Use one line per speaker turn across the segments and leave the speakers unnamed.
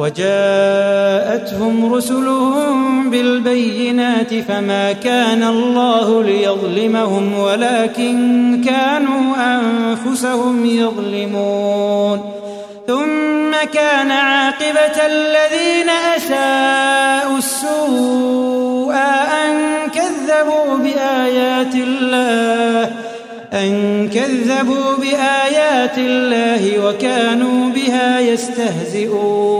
وجاءتهم رسلهم بالبينات فما كان الله ليظلمهم ولكن كانوا أنفسهم يظلمون. ثم كان عاقبة الذين أساءوا السوء أن كذبوا بآيات الله أن كذبوا بآيات الله وكانوا بها يستهزئون.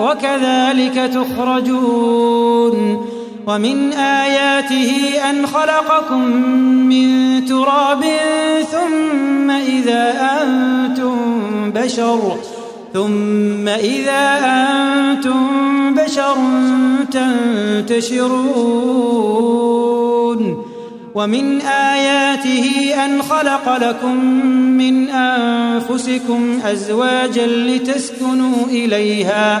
وكذلك تخرجون ومن آياته أن خلقكم من تراب ثم إذا أنتم بشر ثم إذا أنتم بشر تنتشرون ومن آياته أن خلق لكم من أنفسكم أزواجا لتسكنوا إليها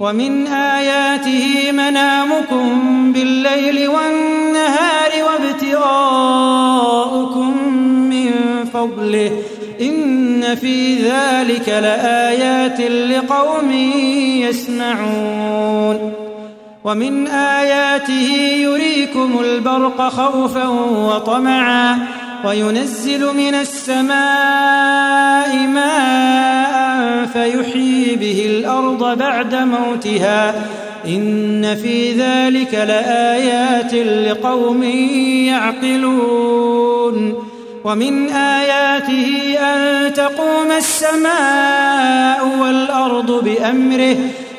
ومن آياته منامكم بالليل والنهار وابتغاؤكم من فضله. إن في ذلك لآيات لقوم يسمعون. ومن آياته يريكم البرق خوفا وطمعا وينزل من السماء ماء الأرض بعد موتها إن في ذلك لآيات لقوم يعقلون ومن آياته أن تقوم السماء والأرض بأمره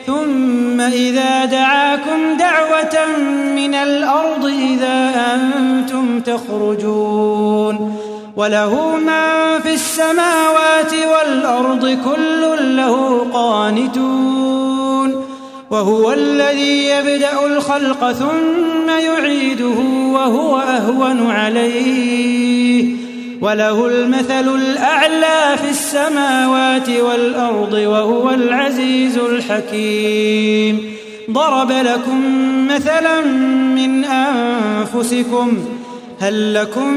ثم إذا دعاكم دعوة من الأرض إذا أنتم تخرجون وله من في السماوات والأرض كل له قانتون وهو الذي يبدأ الخلق ثم يعيده وهو أهون عليه وله المثل الأعلى في السماوات والأرض وهو العزيز الحكيم ضرب لكم مثلا من أنفسكم هل لكم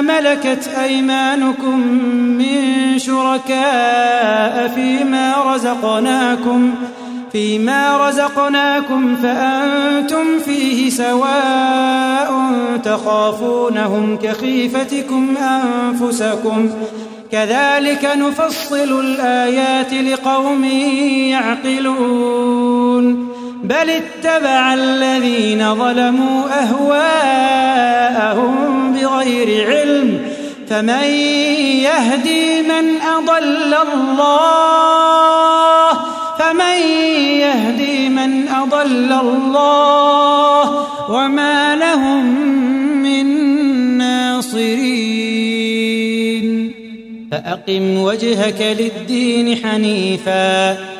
ملكت أيمانكم من شركاء فيما رزقناكم فيما رزقناكم فأنتم فيه سواء تخافونهم كخيفتكم أنفسكم. كذلك نفصل الآيات لقوم يعقلون. بل اتبع الذين ظلموا أهواءهم بغير علم فمن يهدي من أضل الله فمن يهدي من أضل الله وما لهم من ناصرين فأقم وجهك للدين حنيفاً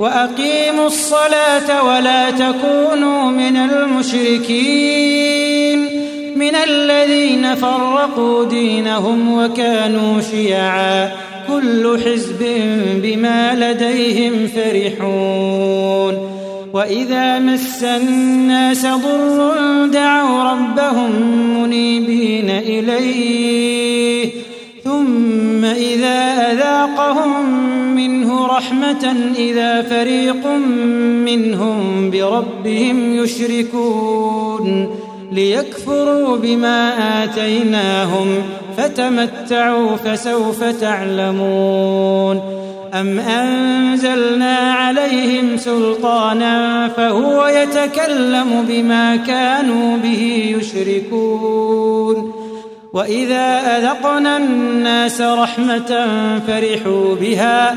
وأقيموا الصلاة ولا تكونوا من المشركين من الذين فرقوا دينهم وكانوا شيعا كل حزب بما لديهم فرحون وإذا مس الناس ضر دعوا ربهم منيبين إليه رحمة إذا فريق منهم بربهم يشركون ليكفروا بما آتيناهم فتمتعوا فسوف تعلمون أم أنزلنا عليهم سلطانا فهو يتكلم بما كانوا به يشركون وإذا أذقنا الناس رحمة فرحوا بها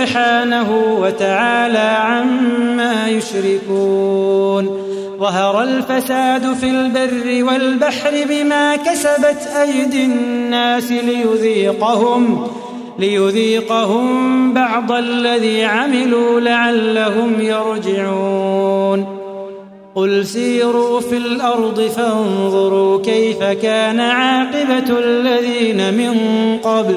سبحانه وتعالى عما يشركون. ظهر الفساد في البر والبحر بما كسبت أيدي الناس ليذيقهم ليذيقهم بعض الذي عملوا لعلهم يرجعون. قل سيروا في الأرض فانظروا كيف كان عاقبة الذين من قبل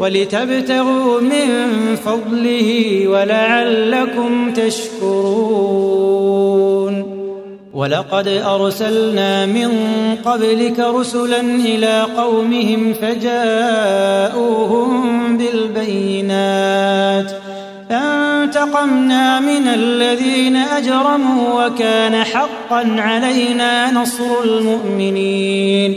ولتبتغوا من فضله ولعلكم تشكرون. ولقد أرسلنا من قبلك رسلا إلى قومهم فجاءوهم بالبينات. فانتقمنا من الذين أجرموا وكان حقا علينا نصر المؤمنين.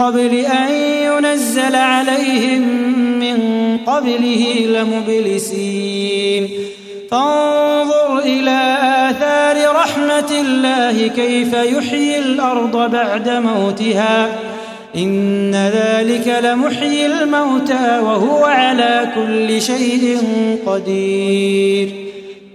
قبل أن ينزل عليهم من قبله لمبلسين. فانظر إلى آثار رحمة الله كيف يحيي الأرض بعد موتها. إن ذلك لمحيي الموتى وهو على كل شيء قدير.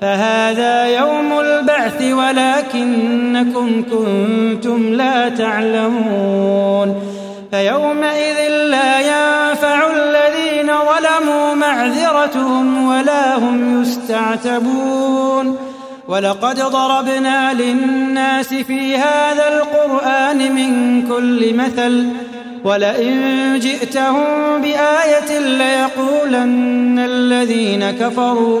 فهذا يوم البعث ولكنكم كنتم لا تعلمون فيومئذ لا ينفع الذين ظلموا معذرتهم ولا هم يستعتبون ولقد ضربنا للناس في هذا القرآن من كل مثل ولئن جئتهم بآية ليقولن الذين كفروا